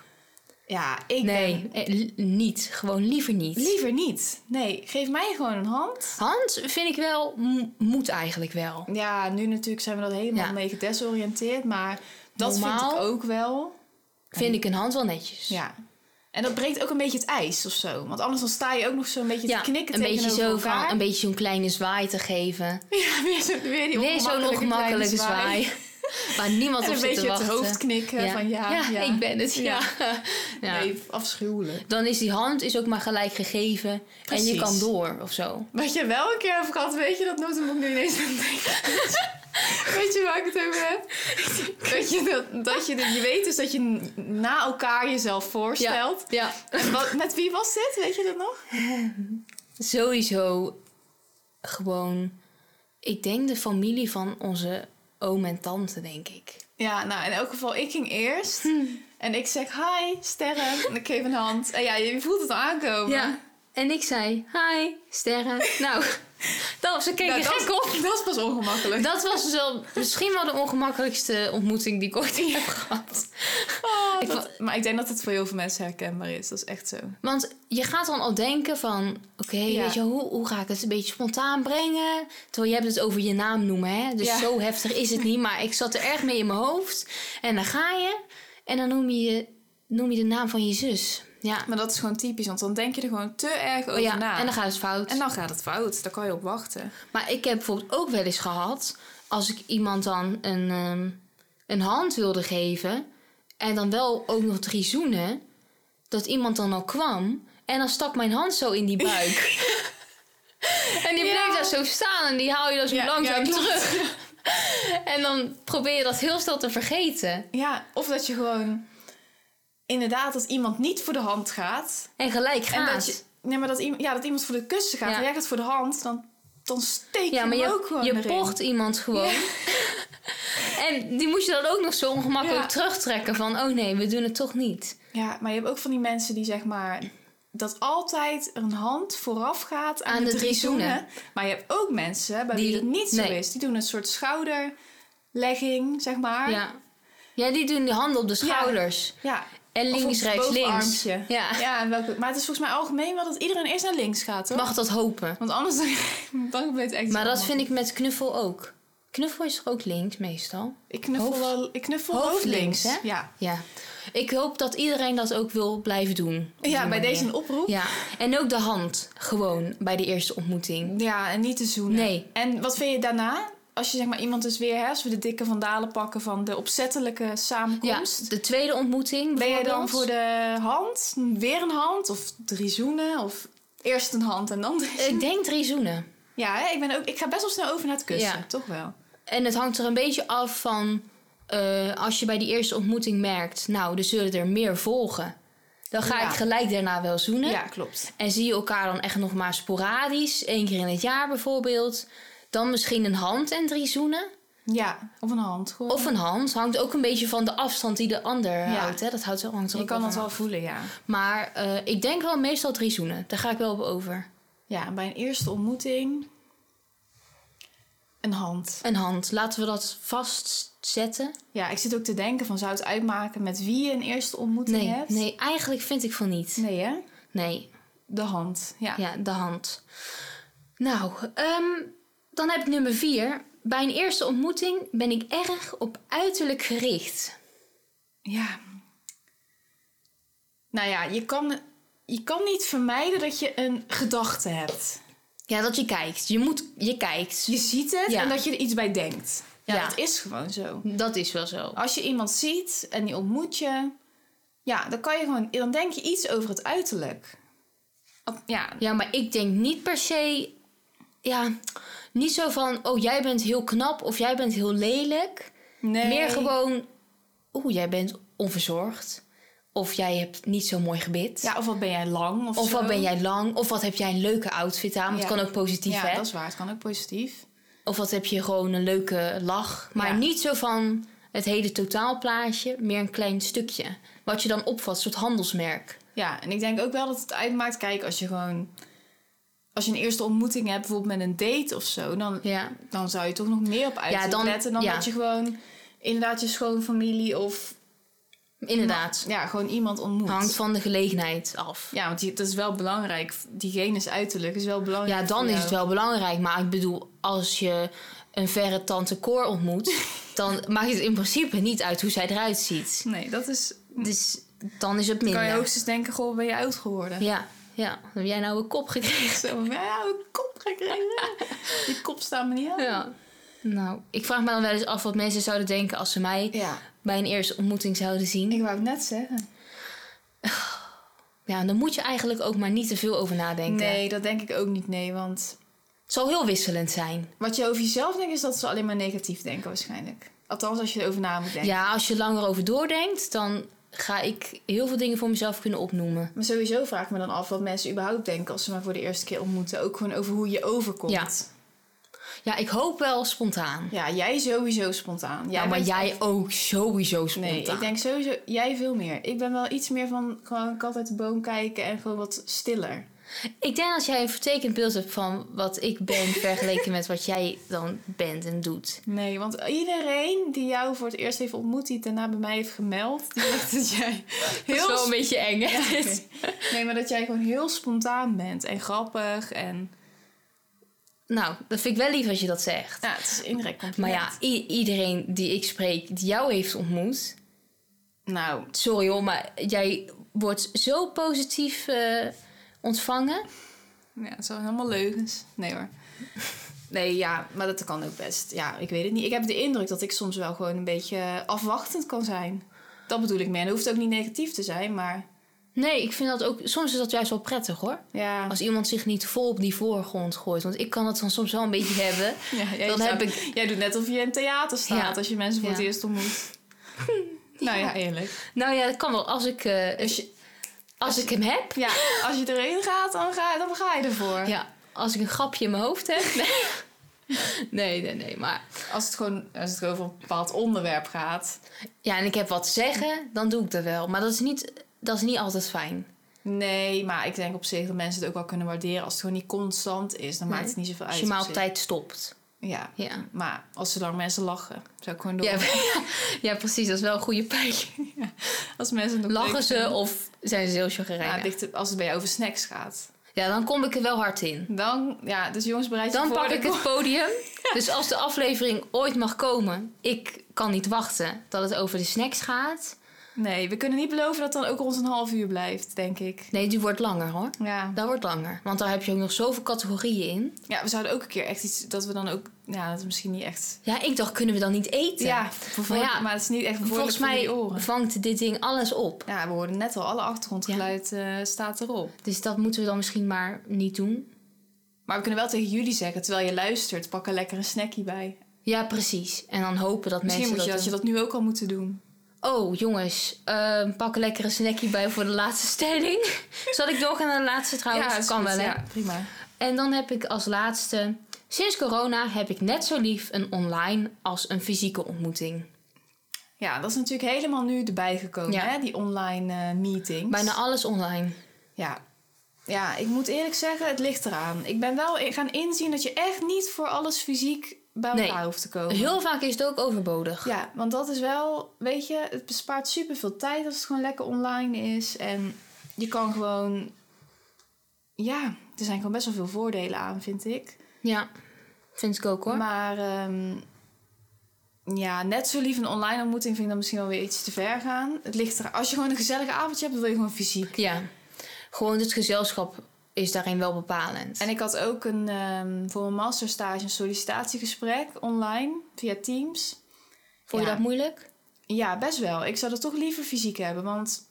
Speaker 2: Ja, ik
Speaker 1: Nee,
Speaker 2: ben...
Speaker 1: eh, niet. Gewoon liever niet.
Speaker 2: Liever niet. Nee, geef mij gewoon een hand.
Speaker 1: Hand vind ik wel, moet eigenlijk wel.
Speaker 2: Ja, nu natuurlijk zijn we dat helemaal
Speaker 1: Ja.
Speaker 2: mee gedesoriënteerd, maar dat
Speaker 1: Normaal.
Speaker 2: vind ik ook wel.
Speaker 1: Vind ik een hand wel netjes.
Speaker 2: Ja. En dat breekt ook een beetje het ijs of zo. Want anders dan sta je ook nog zo een beetje
Speaker 1: Ja,
Speaker 2: te knikken
Speaker 1: een beetje zo
Speaker 2: elkaar.
Speaker 1: van een beetje zo'n kleine zwaai te geven.
Speaker 2: Ja, weer, zo, weer
Speaker 1: Weer zo'n
Speaker 2: ongemakkelijke
Speaker 1: zwaai. Waar niemand
Speaker 2: En
Speaker 1: op
Speaker 2: een
Speaker 1: zit
Speaker 2: beetje
Speaker 1: te
Speaker 2: het
Speaker 1: wachten.
Speaker 2: hoofd knikken van ja, ja.
Speaker 1: ik ben het. Ja. Ja.
Speaker 2: Nee, afschuwelijk.
Speaker 1: Dan is die hand is ook maar gelijk gegeven. En je kan door of zo.
Speaker 2: Wat je wel een keer hebt gehad, weet je dat ik nu ineens aan denken. Weet je waar ik het over heb? Dat je, dat, dat je, je weet dus dat je na elkaar jezelf voorstelt.
Speaker 1: Ja.
Speaker 2: En wat, met wie was dit? Weet je dat nog?
Speaker 1: Sowieso gewoon... Ik denk de familie van onze oom en tante, denk ik.
Speaker 2: Ja, nou in elk geval, ik ging eerst. En ik zeg hi, sterren. En ik geef een hand. En ja, je voelt het aankomen.
Speaker 1: Ja. En ik zei, hi, sterren. nou, dat was, ze keken
Speaker 2: Nou, dat,
Speaker 1: gek op.
Speaker 2: dat pas ongemakkelijk.
Speaker 1: Dat was dus wel misschien wel de ongemakkelijkste ontmoeting die ik ooit heb gehad.
Speaker 2: Oh,
Speaker 1: Ik
Speaker 2: dat- maar ik denk dat het voor heel veel mensen herkenbaar is. Dat is echt zo.
Speaker 1: Want je gaat dan al denken van... Oké,
Speaker 2: Ja.
Speaker 1: weet je, hoe, hoe ga ik het een beetje spontaan brengen? Terwijl je hebt het over je naam noemen, hè? Dus
Speaker 2: Ja.
Speaker 1: zo heftig is het niet. Maar ik zat er erg mee in mijn hoofd. En dan ga je en dan noem je, noem je de naam van je zus. Ja,
Speaker 2: Maar dat is gewoon typisch, want dan denk je er gewoon te erg over
Speaker 1: ja.
Speaker 2: na.
Speaker 1: en dan gaat het fout.
Speaker 2: En dan gaat het fout. Daar kan je op wachten.
Speaker 1: Maar ik heb bijvoorbeeld ook wel eens gehad... als ik iemand dan een, ehm, een hand wilde geven... en dan wel ook nog drie zoenen... dat iemand dan al kwam... en dan stak mijn hand zo in die buik. en die bleef
Speaker 2: Ja.
Speaker 1: daar zo staan... en die haal je dan zo
Speaker 2: Ja,
Speaker 1: langzaam
Speaker 2: ja,
Speaker 1: terug. en dan probeer je dat heel snel te vergeten.
Speaker 2: Ja, of dat je gewoon... Inderdaad, dat iemand niet voor de hand gaat.
Speaker 1: En gelijk
Speaker 2: En
Speaker 1: gaat.
Speaker 2: dat, je, nee, maar dat, iemand, ja, dat iemand voor de kussen gaat
Speaker 1: Ja.
Speaker 2: en jij gaat voor de hand. Dan, dan steek je
Speaker 1: ja, maar je,
Speaker 2: ook gewoon
Speaker 1: je
Speaker 2: erin.
Speaker 1: pocht iemand gewoon. en die moet je dan ook nog zo ongemakkelijk
Speaker 2: Ja.
Speaker 1: terugtrekken van... oh nee, we doen het toch niet.
Speaker 2: Ja, maar je hebt ook van die mensen die zeg maar... dat altijd een hand vooraf gaat aan,
Speaker 1: Aan
Speaker 2: de,
Speaker 1: de
Speaker 2: drie
Speaker 1: zoenen.
Speaker 2: Maar je hebt ook mensen bij
Speaker 1: Die-
Speaker 2: wie dat niet zo
Speaker 1: nee.
Speaker 2: is. Die doen een soort schouderlegging, zeg maar.
Speaker 1: Ja. ja, die doen de handen op de schouders.
Speaker 2: Ja.
Speaker 1: En links, rechts, links. Ja.
Speaker 2: Ja, welke, maar het is volgens mij algemeen wel dat iedereen eerst naar links gaat, toch?
Speaker 1: Mag dat hopen.
Speaker 2: Want anders dan, het echt
Speaker 1: Maar dat vind ik met knuffel ook. Knuffel is toch ook links meestal?
Speaker 2: Ik knuffel
Speaker 1: Hoofd-
Speaker 2: wel, ik knuffel
Speaker 1: hoofd
Speaker 2: hoofd
Speaker 1: links,
Speaker 2: links,
Speaker 1: hè?
Speaker 2: Ja.
Speaker 1: Ja. Ik hoop dat iedereen dat ook wil blijven doen.
Speaker 2: Ja, bij deze een oproep.
Speaker 1: Ja, en ook de hand. Gewoon bij de eerste ontmoeting.
Speaker 2: Ja, en niet te zoenen.
Speaker 1: Nee.
Speaker 2: En wat vind je daarna? Als je zeg maar iemand dus weer, hè, als we de dikke vandalen pakken van de opzettelijke
Speaker 1: Ja,
Speaker 2: samenkomst.
Speaker 1: de tweede ontmoeting
Speaker 2: Ben jij dan voor de hand, weer een hand of drie zoenen? Of eerst een hand en dan drie zoenen?
Speaker 1: Ik denk drie zoenen.
Speaker 2: Ja, hè, ik, ben ook, ik ga best wel snel over naar het kussen.
Speaker 1: Ja.
Speaker 2: Toch wel.
Speaker 1: En het hangt er een beetje af van... eh, als je bij die eerste ontmoeting merkt... nou, er zullen er meer volgen. Dan ga
Speaker 2: Ja.
Speaker 1: ik gelijk daarna wel zoenen.
Speaker 2: Ja, klopt.
Speaker 1: En zie je elkaar dan echt nog maar sporadisch... één keer in het jaar bijvoorbeeld... dan misschien een hand en drie zoenen.
Speaker 2: Ja, of een hand. Gewoon.
Speaker 1: Of een hand. Hangt ook een beetje van de afstand die de ander houdt. Hè? Dat houdt, hangt er
Speaker 2: je kan
Speaker 1: van
Speaker 2: wel voelen, ja.
Speaker 1: Maar eh, ik denk wel meestal drie zoenen. Daar ga ik wel op over.
Speaker 2: Ja, bij een eerste ontmoeting een hand.
Speaker 1: Een hand. Laten we dat vastzetten.
Speaker 2: Ja, ik zit ook te denken van zou het uitmaken met wie je een eerste ontmoeting
Speaker 1: Nee,
Speaker 2: hebt?
Speaker 1: nee, eigenlijk vind ik van niet.
Speaker 2: Nee, hè?
Speaker 1: Nee,
Speaker 2: De hand. Ja.
Speaker 1: ja, de hand. Nou, ehm, dan heb ik nummer vier. Bij een eerste ontmoeting ben ik erg op uiterlijk gericht.
Speaker 2: Ja. Nou ja, je kan, je kan niet vermijden dat je een gedachte hebt.
Speaker 1: Ja, dat je kijkt. Je moet, je kijkt.
Speaker 2: Je ziet het
Speaker 1: Ja.
Speaker 2: en dat je er iets bij denkt. Ja,
Speaker 1: Ja.
Speaker 2: dat is gewoon zo.
Speaker 1: Dat is wel zo.
Speaker 2: Als je iemand ziet en die ontmoet je, ja, dan kan je gewoon, dan denk je iets over het uiterlijk. Ja,
Speaker 1: Ja, maar ik denk niet per se... Ja, niet zo van... Oh, jij bent heel knap of jij bent heel lelijk.
Speaker 2: Nee.
Speaker 1: Meer gewoon, oeh, jij bent onverzorgd. Of jij hebt niet zo mooi gebit.
Speaker 2: Ja, of wat ben jij lang? Of,
Speaker 1: of
Speaker 2: zo.
Speaker 1: wat ben jij lang. Of wat heb jij een leuke outfit aan. Want
Speaker 2: Ja.
Speaker 1: het kan ook positief,
Speaker 2: Ja,
Speaker 1: hè?
Speaker 2: dat is waar. Het kan ook positief.
Speaker 1: Of wat heb je gewoon een leuke lach. Maar
Speaker 2: Ja.
Speaker 1: niet zo van het hele totaalplaatje. Meer een klein stukje. Wat je dan opvat, een soort handelsmerk.
Speaker 2: Ja, en ik denk ook wel dat het uitmaakt. Kijk, als je gewoon... Als je een eerste ontmoeting hebt, bijvoorbeeld met een date of zo... dan,
Speaker 1: Ja.
Speaker 2: dan zou je toch nog meer op uit
Speaker 1: Ja, dan-
Speaker 2: letten... dan
Speaker 1: ja.
Speaker 2: dat je gewoon inderdaad je schoonfamilie of...
Speaker 1: Inderdaad.
Speaker 2: Ja, gewoon iemand ontmoet.
Speaker 1: Hangt van de gelegenheid af.
Speaker 2: Ja, want die, dat is wel belangrijk. Diegene uiterlijk is wel belangrijk
Speaker 1: Ja, dan is het wel belangrijk. Maar ik bedoel, als je een verre tante Cor ontmoet... dan maakt het in principe niet uit hoe zij eruit ziet.
Speaker 2: Nee, dat is...
Speaker 1: Dus dan is het
Speaker 2: Dan
Speaker 1: minder.
Speaker 2: kan je hoogstens denken, goh, ben je oud geworden?
Speaker 1: Ja, ja. Heb jij nou een kop gekregen?
Speaker 2: Zo, nou een kop gekregen? Die kop staat me niet aan.
Speaker 1: Ja. Nou, ik vraag me dan wel eens af wat mensen zouden denken... als ze mij
Speaker 2: Ja,
Speaker 1: bij een eerste ontmoeting zouden zien.
Speaker 2: ik wou het net zeggen.
Speaker 1: Ja, dan moet je eigenlijk ook maar niet te veel over nadenken.
Speaker 2: Nee, dat denk ik ook niet, nee. Want
Speaker 1: Het zal heel wisselend zijn.
Speaker 2: wat je over jezelf denkt, is dat ze alleen maar negatief denken waarschijnlijk. Althans, als je erover na moet denken.
Speaker 1: Ja, als je langer over doordenkt, dan ga ik heel veel dingen voor mezelf kunnen opnoemen.
Speaker 2: Maar sowieso vraag ik me dan af wat mensen überhaupt denken als ze me voor de eerste keer ontmoeten. Ook gewoon over hoe je overkomt.
Speaker 1: Ja. Ja, ik hoop wel spontaan.
Speaker 2: Ja, jij sowieso spontaan. Jij
Speaker 1: Ja, maar jij
Speaker 2: echt-
Speaker 1: ook sowieso spontaan.
Speaker 2: Nee, ik denk sowieso jij veel meer. Ik ben wel iets meer van gewoon uit de boom kijken en gewoon wat stiller.
Speaker 1: Ik denk dat jij een vertekend beeld hebt van wat ik ben vergeleken met wat jij dan bent en doet.
Speaker 2: Nee, want iedereen die jou voor het eerst heeft ontmoet, die het daarna bij mij heeft gemeld, die zegt dat jij heel
Speaker 1: een beetje eng, hè?
Speaker 2: Ja. Nee, maar dat jij gewoon heel spontaan bent en grappig en
Speaker 1: Nou, dat vind ik wel lief als je dat zegt.
Speaker 2: ja, het is indirect
Speaker 1: Maar
Speaker 2: compliment.
Speaker 1: ja, i- iedereen die ik spreek, die jou heeft ontmoet...
Speaker 2: nou,
Speaker 1: Sorry hoor, maar jij wordt zo positief eh, ontvangen.
Speaker 2: ja, het zijn helemaal leugens. Nee hoor. Nee, ja, maar dat kan ook best. Ja, ik weet het niet. Ik heb de indruk dat ik soms wel gewoon een beetje afwachtend kan zijn. Dat bedoel ik meer. En dat hoeft ook niet negatief te zijn, maar
Speaker 1: Nee, ik vind dat ook... Soms is dat juist wel prettig hoor.
Speaker 2: ja.
Speaker 1: Als iemand zich niet vol op die voorgrond gooit. Want ik kan dat dan soms wel een beetje hebben.
Speaker 2: ja jij,
Speaker 1: dan
Speaker 2: staat-
Speaker 1: heb ik-
Speaker 2: jij doet net of je in een theater staat
Speaker 1: Ja.
Speaker 2: als je mensen voor het eerst ontmoet. Nou ja, eerlijk.
Speaker 1: Nou ja, dat kan wel. Als ik, eh,
Speaker 2: Als je,
Speaker 1: als ik hem heb.
Speaker 2: ja, als je erin gaat, dan ga, dan ga je ervoor.
Speaker 1: Ja, als ik een grapje in mijn hoofd heb. Nee, nee, nee. Maar
Speaker 2: Als het gewoon als het over een bepaald onderwerp gaat.
Speaker 1: ja, en ik heb wat te zeggen, dan doe ik dat wel. Maar dat is niet, dat is niet altijd fijn.
Speaker 2: Nee, maar ik denk op zich dat mensen het ook wel kunnen waarderen. Als het gewoon niet constant is, dan maakt het niet zoveel uit.
Speaker 1: Als je maar
Speaker 2: op
Speaker 1: tijd stopt.
Speaker 2: Ja.
Speaker 1: Ja.
Speaker 2: Maar als zolang mensen lachen, zou ik gewoon door.
Speaker 1: Ja, ja, precies. Dat is wel een goede pijl.
Speaker 2: Als mensen nog
Speaker 1: Lachen ze of zijn ze heel chagrijnig?
Speaker 2: ligt- als het bij jou over snacks gaat.
Speaker 1: Ja, dan kom ik er wel hard in.
Speaker 2: Dan, ja, dus jongens, bereid je
Speaker 1: Dan
Speaker 2: voor.
Speaker 1: pak ik het podium. Dus als de aflevering ooit mag komen, ik kan niet wachten dat het over de snacks gaat.
Speaker 2: Nee, we kunnen niet beloven dat het dan ook rond een half uur blijft, denk ik.
Speaker 1: Nee, die wordt langer hoor.
Speaker 2: Ja.
Speaker 1: Dat wordt langer. Want daar heb je ook nog zoveel categorieën in.
Speaker 2: ja, we zouden ook een keer echt iets... Dat we dan ook... Ja, dat is misschien niet echt...
Speaker 1: Ja, ik dacht, kunnen we dan niet eten?
Speaker 2: Ja,
Speaker 1: Maar ja,
Speaker 2: maar het is niet echt
Speaker 1: Volgens mij vangt dit ding alles op.
Speaker 2: Ja, we hoorden net al, alle achtergrondgeluid eh, staat erop.
Speaker 1: Dus dat moeten we dan misschien maar niet doen.
Speaker 2: Maar we kunnen wel tegen jullie zeggen, terwijl je luistert, pak er lekker een snackie bij.
Speaker 1: Ja, precies. En dan hopen dat
Speaker 2: Misschien moet
Speaker 1: mensen
Speaker 2: je dat, je dat nu ook al moeten doen.
Speaker 1: Oh, jongens, eh, pak een lekkere snackie bij voor de laatste stelling. Zal ik doorgaan naar de laatste trouwens?
Speaker 2: is
Speaker 1: kan wel, hè?
Speaker 2: Ja, prima.
Speaker 1: En dan heb ik als laatste... Sinds corona heb ik net zo lief een online als een fysieke ontmoeting.
Speaker 2: Ja, dat is natuurlijk helemaal nu erbij gekomen,
Speaker 1: Ja.
Speaker 2: hè? die online eh, meetings.
Speaker 1: Bijna alles online.
Speaker 2: Ja. ja, ik moet eerlijk zeggen, het ligt eraan. Ik ben wel gaan inzien dat je echt niet voor alles fysiek bij elkaar
Speaker 1: Nee.
Speaker 2: hoeft te komen.
Speaker 1: Heel vaak is het ook overbodig.
Speaker 2: Ja, want dat is wel, weet je, het bespaart superveel tijd als het gewoon lekker online is. En je kan gewoon, ja, er zijn gewoon best wel veel voordelen aan, vind ik.
Speaker 1: Ja, vind ik ook hoor.
Speaker 2: Maar ehm, ja, net zo lief een online ontmoeting vind ik dan misschien wel weer iets te ver gaan. Het ligt er, als je gewoon een gezellige avondje hebt, dan wil je gewoon fysiek.
Speaker 1: Ja, gewoon het gezelschap is daarin wel bepalend.
Speaker 2: En ik had ook een, ehm, voor mijn masterstage een sollicitatiegesprek online via Teams.
Speaker 1: Vond je
Speaker 2: ja.
Speaker 1: dat moeilijk?
Speaker 2: Ja, best wel. Ik zou dat toch liever fysiek hebben, want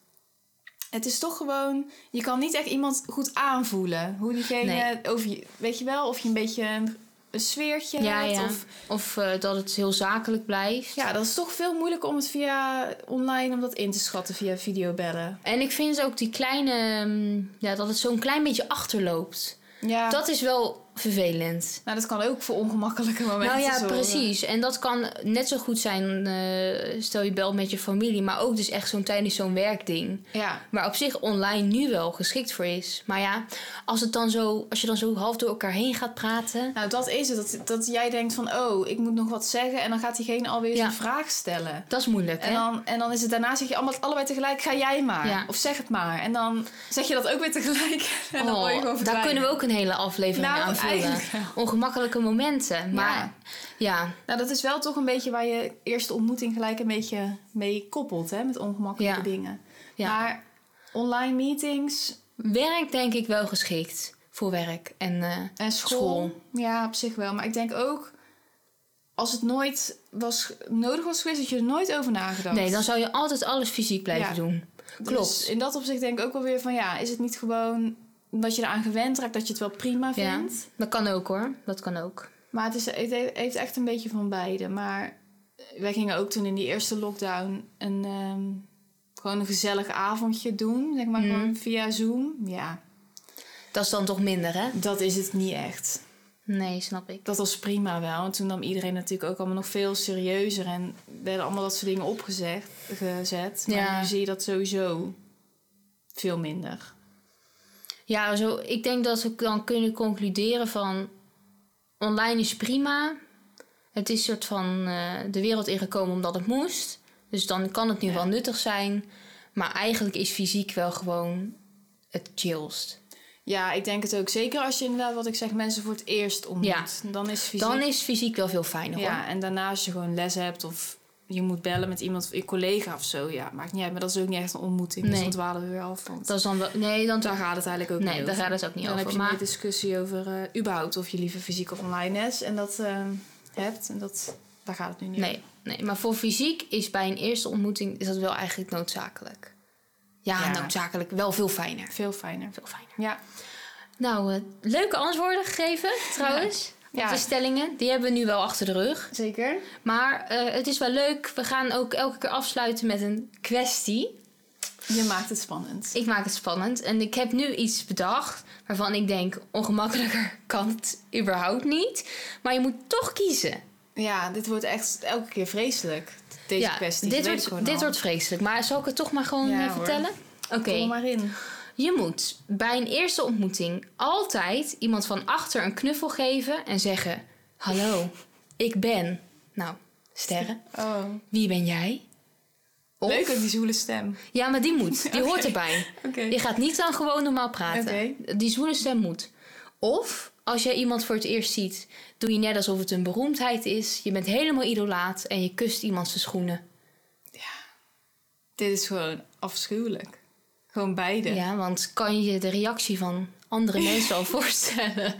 Speaker 2: het is toch gewoon... Je kan niet echt iemand goed aanvoelen. Hoe diegene
Speaker 1: Nee.
Speaker 2: over je... Weet je wel, of je een beetje een sfeertje
Speaker 1: Ja,
Speaker 2: hebt.
Speaker 1: ja.
Speaker 2: Of,
Speaker 1: Of eh, dat het heel zakelijk blijft.
Speaker 2: ja, dat is toch veel moeilijker om het via online om dat in te schatten via videobellen.
Speaker 1: En ik vind ook die kleine... mm, Ja, dat het zo'n klein beetje achterloopt.
Speaker 2: Ja,
Speaker 1: Dat is wel vervelend.
Speaker 2: nou, dat kan ook voor ongemakkelijke momenten
Speaker 1: Nou ja,
Speaker 2: zorgen.
Speaker 1: precies. En dat kan net zo goed zijn, eh, stel je belt met je familie, maar ook dus echt zo'n tijdens zo'n werkding.
Speaker 2: Ja,
Speaker 1: Waar op zich online nu wel geschikt voor is. Maar ja, als, het dan zo, als je dan zo half door elkaar heen gaat praten.
Speaker 2: nou dat is het. Dat, dat jij denkt van, oh, ik moet nog wat zeggen. En dan gaat diegene alweer
Speaker 1: Ja.
Speaker 2: een vraag stellen.
Speaker 1: Dat is moeilijk,
Speaker 2: En
Speaker 1: hè?
Speaker 2: dan, en dan is het daarna zeg je allemaal, allebei tegelijk, ga jij maar.
Speaker 1: Ja.
Speaker 2: Of zeg het maar. En dan zeg je dat ook weer tegelijk. En dan word je
Speaker 1: Oh, daar kunnen we ook een hele aflevering
Speaker 2: Nou,
Speaker 1: aan Ongemakkelijke momenten. Maar ja, ja,
Speaker 2: Nou, dat is wel toch een beetje waar je eerste ontmoeting gelijk een beetje mee koppelt, hè, met ongemakkelijke
Speaker 1: Ja.
Speaker 2: dingen.
Speaker 1: Ja.
Speaker 2: Maar online meetings
Speaker 1: werk denk ik wel geschikt voor werk. En eh,
Speaker 2: en school,
Speaker 1: School.
Speaker 2: ja, op zich wel. Maar ik denk ook, als het nooit was, nodig was geweest, had je er nooit over nagedacht.
Speaker 1: nee, dan zou je altijd alles fysiek blijven
Speaker 2: Ja.
Speaker 1: doen.
Speaker 2: Dus
Speaker 1: Klopt.
Speaker 2: in dat opzicht denk ik ook wel weer van, ja, is het niet gewoon dat je eraan gewend raakt, dat je het wel prima
Speaker 1: Ja,
Speaker 2: vindt?
Speaker 1: dat kan ook hoor. Dat kan ook.
Speaker 2: Maar het, is, het he- heeft echt een beetje van beide. Maar wij gingen ook toen in die eerste lockdown een, ehm, gewoon een gezellig avondje doen. Zeg maar
Speaker 1: Mhm.
Speaker 2: gewoon via Zoom. Ja,
Speaker 1: Dat is dan toch minder, hè?
Speaker 2: dat is het niet echt.
Speaker 1: Nee, snap ik.
Speaker 2: Dat was prima wel. En toen nam iedereen natuurlijk ook allemaal nog veel serieuzer. En werden allemaal dat soort dingen opgezet. Gezet. Maar
Speaker 1: Ja.
Speaker 2: nu zie je dat sowieso veel minder.
Speaker 1: Ja, zo, ik denk dat we dan kunnen concluderen van... Online is prima. Het is soort van eh, de wereld ingekomen omdat het moest. Dus dan kan het nu
Speaker 2: Ja.
Speaker 1: wel nuttig zijn. Maar eigenlijk is fysiek wel gewoon het chillst.
Speaker 2: Ja, ik denk het ook. Zeker als je inderdaad, wat ik zeg, mensen voor het eerst ontmoet.
Speaker 1: Ja.
Speaker 2: Dan is fysiek...
Speaker 1: Dan is fysiek wel veel fijner hoor.
Speaker 2: Ja, en daarna als je gewoon les hebt of je moet bellen met iemand, je collega of zo. Ja, maakt niet uit. Maar dat is ook niet echt een ontmoeting. Dus
Speaker 1: Nee.
Speaker 2: dan dwalen we weer af. Want
Speaker 1: Dat is dan wel... Nee, dan...
Speaker 2: daar gaat het eigenlijk ook
Speaker 1: Nee,
Speaker 2: niet
Speaker 1: daar
Speaker 2: over.
Speaker 1: gaat het ook niet
Speaker 2: dan
Speaker 1: over.
Speaker 2: heb je
Speaker 1: maar
Speaker 2: een discussie over eh, überhaupt of je liever fysiek of online les. En dat eh, hebt. En dat, daar gaat het nu niet
Speaker 1: Nee, nee, maar voor fysiek is bij een eerste ontmoeting is dat wel eigenlijk noodzakelijk. Ja,
Speaker 2: Ja.
Speaker 1: noodzakelijk. Wel veel fijner.
Speaker 2: over. Veel fijner.
Speaker 1: Veel fijner.
Speaker 2: Ja.
Speaker 1: Nou, eh, leuke antwoorden gegeven trouwens.
Speaker 2: Ja.
Speaker 1: De stellingen. Die hebben we nu wel achter de rug.
Speaker 2: Zeker.
Speaker 1: Maar eh, het is wel leuk. We gaan ook elke keer afsluiten met een kwestie.
Speaker 2: Je maakt het spannend.
Speaker 1: Ik maak het spannend. En ik heb nu iets bedacht waarvan ik denk... ongemakkelijker kan het überhaupt niet. Maar je moet toch kiezen.
Speaker 2: Ja, dit wordt echt elke keer vreselijk. Deze kwestie.
Speaker 1: dit, wordt, dit wordt vreselijk. Maar zal ik het toch maar gewoon
Speaker 2: Ja,
Speaker 1: vertellen? Oké.
Speaker 2: Kom maar in.
Speaker 1: Je moet bij een eerste ontmoeting altijd iemand van achter een knuffel geven en zeggen: Hallo, ik ben. Nou, sterren,
Speaker 2: Oh.
Speaker 1: wie ben jij? Of-
Speaker 2: Leuk ook die zoele stem.
Speaker 1: Ja, maar die moet. Die hoort erbij. Je gaat niet dan gewoon normaal praten. Die zwoele stem moet. Of als jij iemand voor het eerst ziet, doe je net alsof het een beroemdheid is. Je bent helemaal idolaat en je kust iemand zijn schoenen.
Speaker 2: Dit is gewoon afschuwelijk. Gewoon beide.
Speaker 1: Ja, want kan je je de reactie van andere mensen al voorstellen?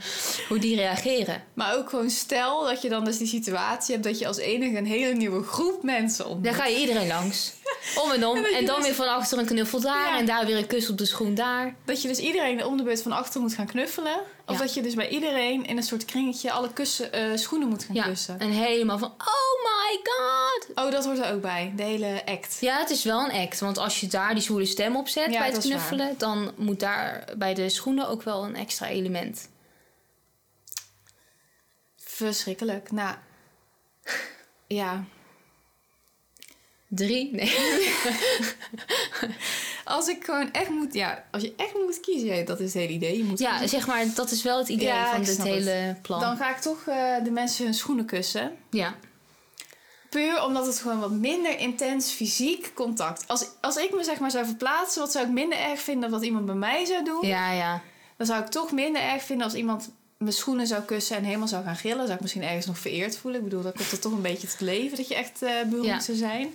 Speaker 1: Hoe die reageren?
Speaker 2: Maar ook gewoon stel dat je dan dus die situatie hebt dat je als enige een hele nieuwe groep mensen ontmoet.
Speaker 1: Dan ga je iedereen langs. Om en om.
Speaker 2: En
Speaker 1: dan
Speaker 2: dus-
Speaker 1: weer van achter een knuffel daar.
Speaker 2: Ja.
Speaker 1: En daar weer een kus op de schoen daar.
Speaker 2: Dat je dus iedereen om de beurt van achter moet gaan knuffelen. Of
Speaker 1: Ja.
Speaker 2: dat je dus bij iedereen in een soort kringetje alle kussen, eh, schoenen moet gaan
Speaker 1: Ja.
Speaker 2: kussen.
Speaker 1: En helemaal van, oh my god.
Speaker 2: Oh, dat hoort er ook bij. De hele act.
Speaker 1: Ja, het is wel een act. Want als je daar die zwoele stem op zet bij het knuffelen... dan moet daar bij de schoenen ook wel een extra element.
Speaker 2: Verschrikkelijk. Nou, ja.
Speaker 1: Drie? Nee.
Speaker 2: Als ik gewoon echt moet... Ja, als je echt moet kiezen, dat is het hele idee. Je moet
Speaker 1: Ja,
Speaker 2: kiezen.
Speaker 1: zeg maar, dat is wel het idee
Speaker 2: Ja,
Speaker 1: van dit hele plan.
Speaker 2: Dan ga ik toch eh, de mensen hun schoenen kussen.
Speaker 1: Ja.
Speaker 2: Puur omdat het gewoon wat minder intens fysiek contact. Als, als ik me zeg maar zou verplaatsen, wat zou ik minder erg vinden dan wat iemand bij mij zou doen?
Speaker 1: Ja, ja.
Speaker 2: Dan zou ik toch minder erg vinden als iemand mijn schoenen zou kussen en helemaal zou gaan gillen. Zou ik misschien ergens nog vereerd voelen. Ik bedoel, dat komt er toch een beetje tot leven dat je echt eh beroemd
Speaker 1: Ja.
Speaker 2: zou zijn.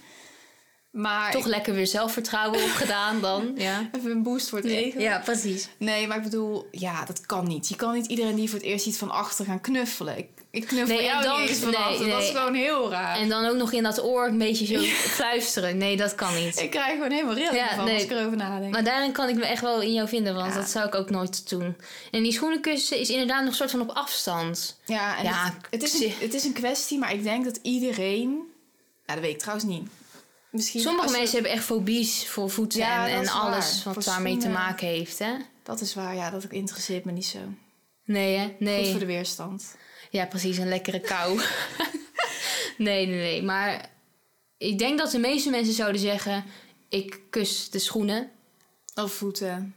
Speaker 2: Maar
Speaker 1: Toch
Speaker 2: ik-
Speaker 1: lekker weer zelfvertrouwen opgedaan dan. Ja.
Speaker 2: even een boost voor het ego.
Speaker 1: ja, precies.
Speaker 2: Nee, maar ik bedoel, ja, dat kan niet. Je kan niet iedereen die voor het eerst ziet van achter gaan knuffelen. Ik, ik knuffel
Speaker 1: Nee,
Speaker 2: jou
Speaker 1: dan-
Speaker 2: niet eens van
Speaker 1: nee,
Speaker 2: achter. Dat is
Speaker 1: nee.
Speaker 2: gewoon heel raar.
Speaker 1: En dan ook nog in dat oor een beetje zo fluisteren. Nee, dat kan niet.
Speaker 2: ik krijg gewoon helemaal rillingen
Speaker 1: Ja,
Speaker 2: van
Speaker 1: nee.
Speaker 2: als ik erover nadenk.
Speaker 1: Maar daarin kan ik me echt wel in jou vinden, want dat zou ik ook nooit doen. En die schoenenkussen is inderdaad nog een soort van op afstand.
Speaker 2: ja, en het, het, is een, het is een kwestie, maar ik denk dat iedereen... Ja, dat weet ik trouwens niet. Misschien
Speaker 1: Sommige mensen hebben echt fobies voor voeten
Speaker 2: Ja,
Speaker 1: en, en alles
Speaker 2: waar.
Speaker 1: wat daarmee te maken heeft, hè?
Speaker 2: Dat is waar, ja, dat interesseert me niet zo.
Speaker 1: Nee, hè?
Speaker 2: Goed
Speaker 1: Nee.
Speaker 2: voor de weerstand.
Speaker 1: Ja, precies, een lekkere kou. nee, nee, nee. Maar ik denk dat de meeste mensen zouden zeggen: ik kus de schoenen.
Speaker 2: Of voeten.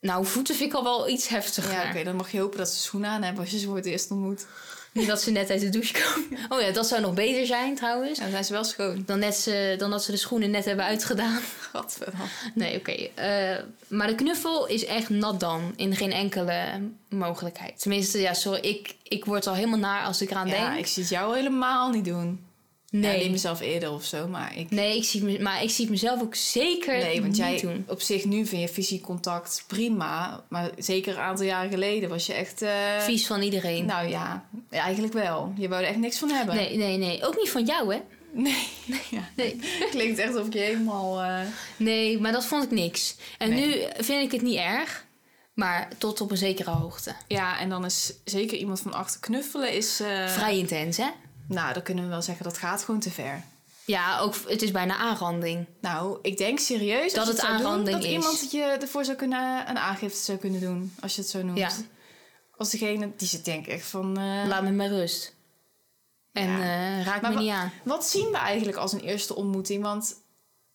Speaker 1: Nou, voeten vind ik al wel iets heftiger.
Speaker 2: Ja, oké, dan mag je hopen dat ze schoenen aan hebben als je ze voor het eerst ontmoet.
Speaker 1: Niet dat ze net uit de douche komen. Oh ja, dat zou nog beter zijn trouwens.
Speaker 2: Ja, dan zijn ze wel schoon.
Speaker 1: Dan, net ze, dan dat ze de schoenen net hebben uitgedaan.
Speaker 2: Gadverdamme.
Speaker 1: Nee, oké. eh, maar de knuffel is echt nat dan. In geen enkele mogelijkheid. Tenminste, ja, sorry. Ik, ik word al helemaal naar als ik eraan
Speaker 2: Ja,
Speaker 1: denk.
Speaker 2: ik zie het jou helemaal niet doen.
Speaker 1: Nee.
Speaker 2: Ja, mezelf eerder of zo, maar ik...
Speaker 1: nee, ik zie, me- maar ik zie het mezelf ook zeker
Speaker 2: Nee, want jij
Speaker 1: doen.
Speaker 2: op zich nu vind je fysiek contact prima. Maar zeker een aantal jaren geleden was je echt... eh,
Speaker 1: Vies van iedereen.
Speaker 2: Nou ja, eigenlijk wel. Je wou er echt niks van hebben.
Speaker 1: nee, nee, nee. Ook niet van jou, hè?
Speaker 2: Nee. Ja.
Speaker 1: Nee.
Speaker 2: Klinkt echt of ik je helemaal... eh,
Speaker 1: Nee, maar dat vond ik niks. En
Speaker 2: Nee.
Speaker 1: nu vind ik het niet erg. Maar tot op een zekere hoogte.
Speaker 2: Ja, en dan is zeker iemand van achter knuffelen is... eh,
Speaker 1: Vrij intens, hè?
Speaker 2: Nou, dan kunnen we wel zeggen dat gaat gewoon te ver.
Speaker 1: Ja, ook, het is bijna aanranding.
Speaker 2: Nou, ik denk serieus
Speaker 1: Dat het
Speaker 2: doen,
Speaker 1: aanranding
Speaker 2: dat
Speaker 1: is.
Speaker 2: iemand het je ervoor zou kunnen een aangifte zou kunnen doen, als je het zo noemt.
Speaker 1: Ja.
Speaker 2: Als degene die zit denk ik echt van. eh,
Speaker 1: Laat me maar rust. En
Speaker 2: Ja.
Speaker 1: eh, raak
Speaker 2: Maar
Speaker 1: me niet aan.
Speaker 2: Wat zien we eigenlijk als een eerste ontmoeting? Want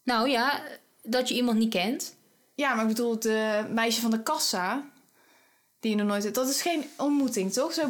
Speaker 1: Nou ja, dat je iemand niet kent.
Speaker 2: ja, maar ik bedoel, het eh, meisje van de kassa, die je nog nooit. Dat is geen ontmoeting, toch? Zo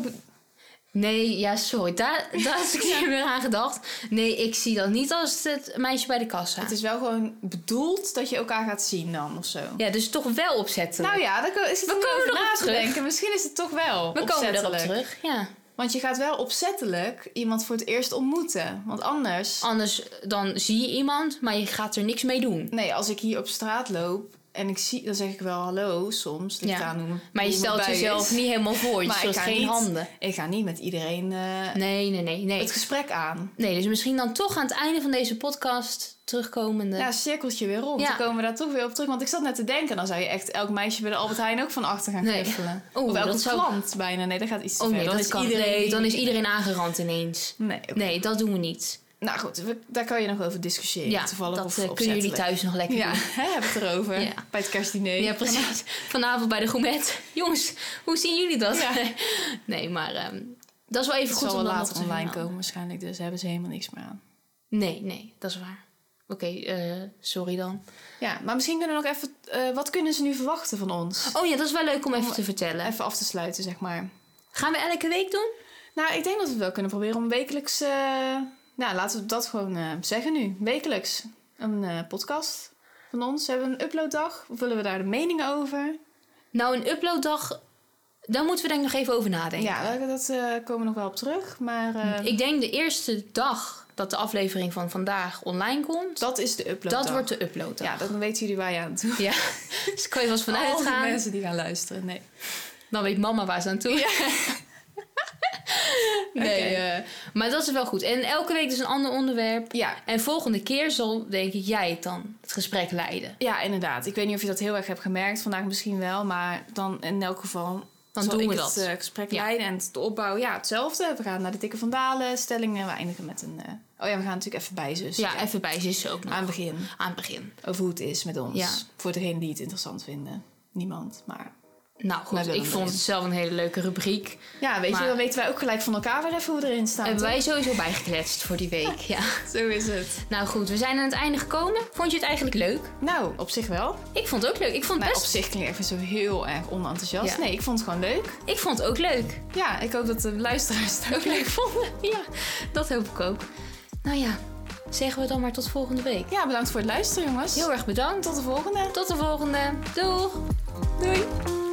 Speaker 1: Nee, ja, sorry. Daar, daar heb ik niet meer aan gedacht. Nee, ik zie dat niet als het meisje bij de kassa.
Speaker 2: Het is wel gewoon bedoeld dat je elkaar gaat zien dan of zo.
Speaker 1: Ja, dus toch wel opzettelijk.
Speaker 2: Nou ja, dan is het
Speaker 1: We
Speaker 2: om
Speaker 1: komen erop terug.
Speaker 2: denken. Misschien is het toch wel
Speaker 1: We komen erop terug. Ja.
Speaker 2: Want je gaat wel opzettelijk iemand voor het eerst ontmoeten. Want anders...
Speaker 1: Anders dan zie je iemand, maar je gaat er niks mee doen.
Speaker 2: Nee, als ik hier op straat loop en ik zie, dan zeg ik wel hallo soms.
Speaker 1: Ja.
Speaker 2: aan hoe
Speaker 1: Maar je stelt jezelf
Speaker 2: is.
Speaker 1: niet helemaal voor. Je stelt geen
Speaker 2: niet-
Speaker 1: handen.
Speaker 2: Ik ga niet met iedereen eh,
Speaker 1: Nee, nee, nee. Nee.
Speaker 2: het gesprek aan.
Speaker 1: nee, dus misschien dan toch aan het einde van deze podcast terugkomende.
Speaker 2: Ja, cirkeltje weer rond.
Speaker 1: Ja.
Speaker 2: Dan komen we daar toch weer op terug. Want ik zat net te denken, dan zou je echt elk meisje bij de Albert Heijn ook van achter gaan
Speaker 1: Nee.
Speaker 2: knuffelen.
Speaker 1: Oeh,
Speaker 2: of elke
Speaker 1: zou-
Speaker 2: klant bijna. Nee, dat gaat iets te
Speaker 1: oh
Speaker 2: ver.
Speaker 1: nee,
Speaker 2: dan is iedereen...
Speaker 1: Nee, dan is iedereen aangerand ineens.
Speaker 2: Nee.
Speaker 1: Nee, dat doen we niet.
Speaker 2: Nou goed, we- daar kan je nog over discussiëren.
Speaker 1: Ja,
Speaker 2: toevallig
Speaker 1: dat
Speaker 2: of
Speaker 1: eh, kunnen jullie thuis nog lekker
Speaker 2: Ja,
Speaker 1: doen.
Speaker 2: hè, hebben het erover.
Speaker 1: Ja.
Speaker 2: Bij het kerstdiner.
Speaker 1: Ja, precies. Vanavond bij de gourmet. Jongens, hoe zien jullie dat?
Speaker 2: Ja.
Speaker 1: Nee, maar ehm, dat is wel even
Speaker 2: Het
Speaker 1: goed
Speaker 2: zal
Speaker 1: om
Speaker 2: wel
Speaker 1: dat
Speaker 2: later
Speaker 1: te
Speaker 2: online komen waarschijnlijk. Dus daar hebben ze helemaal niks meer aan.
Speaker 1: Nee, nee, dat is waar. Oké, eh, sorry dan.
Speaker 2: Ja, maar misschien kunnen we nog even... eh, wat kunnen ze nu verwachten van ons?
Speaker 1: Oh ja, dat is wel leuk om even te vertellen.
Speaker 2: Even af te sluiten, zeg maar.
Speaker 1: Gaan we elke week doen?
Speaker 2: Nou, ik denk dat we het wel kunnen proberen om wekelijks... nou, laten we dat gewoon eh, zeggen nu. Wekelijks. Een eh, podcast van ons. Hebben we een uploaddag? Of willen we daar de meningen over?
Speaker 1: Nou, een uploaddag, daar moeten we denk ik nog even over nadenken.
Speaker 2: Ja, dat, eh, komen we nog wel op terug. Maar eh,
Speaker 1: Ik denk de eerste dag dat de aflevering van vandaag online komt,
Speaker 2: dat is de uploaddag.
Speaker 1: dat wordt de uploaddag.
Speaker 2: Ja, dan weten jullie waar je aan toe
Speaker 1: Ja, dus kan je wel eens vanuit gaan.
Speaker 2: mensen die gaan luisteren. Nee.
Speaker 1: Dan weet mama waar ze aan toe. nee, eh, maar dat is wel goed. En elke week dus een ander onderwerp.
Speaker 2: Ja,
Speaker 1: En volgende keer zal, denk ik, jij het dan het gesprek leiden.
Speaker 2: Ja, inderdaad. Ik weet niet of je dat heel erg hebt gemerkt. Vandaag misschien wel. Maar dan in elk geval...
Speaker 1: Dan doen
Speaker 2: ik
Speaker 1: we
Speaker 2: het
Speaker 1: dat.
Speaker 2: eh, gesprek
Speaker 1: Ja.
Speaker 2: leiden. En de opbouw, ja, hetzelfde. We gaan naar de dikke vandalen stellingen. We eindigen met een... eh, Oh ja, we gaan natuurlijk even bij zus.
Speaker 1: Ja, even bij zussen ook nog.
Speaker 2: Aan het begin.
Speaker 1: Aan het begin.
Speaker 2: Over hoe het is met ons.
Speaker 1: Ja.
Speaker 2: Voor degenen die het interessant vinden. Niemand, maar...
Speaker 1: Nou goed, ik vond het zelf een hele leuke rubriek.
Speaker 2: Ja, weet
Speaker 1: Maar-
Speaker 2: je, dan weten wij ook gelijk van elkaar weer even hoe we erin staan.
Speaker 1: Hebben
Speaker 2: toch?
Speaker 1: wij sowieso bijgekletst voor die week. Ja.
Speaker 2: Zo is het.
Speaker 1: Nou goed, we zijn aan het einde gekomen. Vond je het eigenlijk leuk?
Speaker 2: Nou, op zich wel.
Speaker 1: Ik vond het ook leuk. Ik vond het best...
Speaker 2: op zich klinkt weer zo heel erg onenthousiast.
Speaker 1: Ja.
Speaker 2: Nee, ik vond het gewoon leuk.
Speaker 1: Ik vond het ook leuk.
Speaker 2: Ja, ik hoop dat de luisteraars het ook leuk vonden.
Speaker 1: Ja, dat hoop ik ook. Nou ja, zeggen we dan maar tot volgende week.
Speaker 2: Ja, bedankt voor het luisteren, jongens.
Speaker 1: Heel erg bedankt.
Speaker 2: Tot de volgende.
Speaker 1: Tot de volgende. Doeg!
Speaker 2: Doei.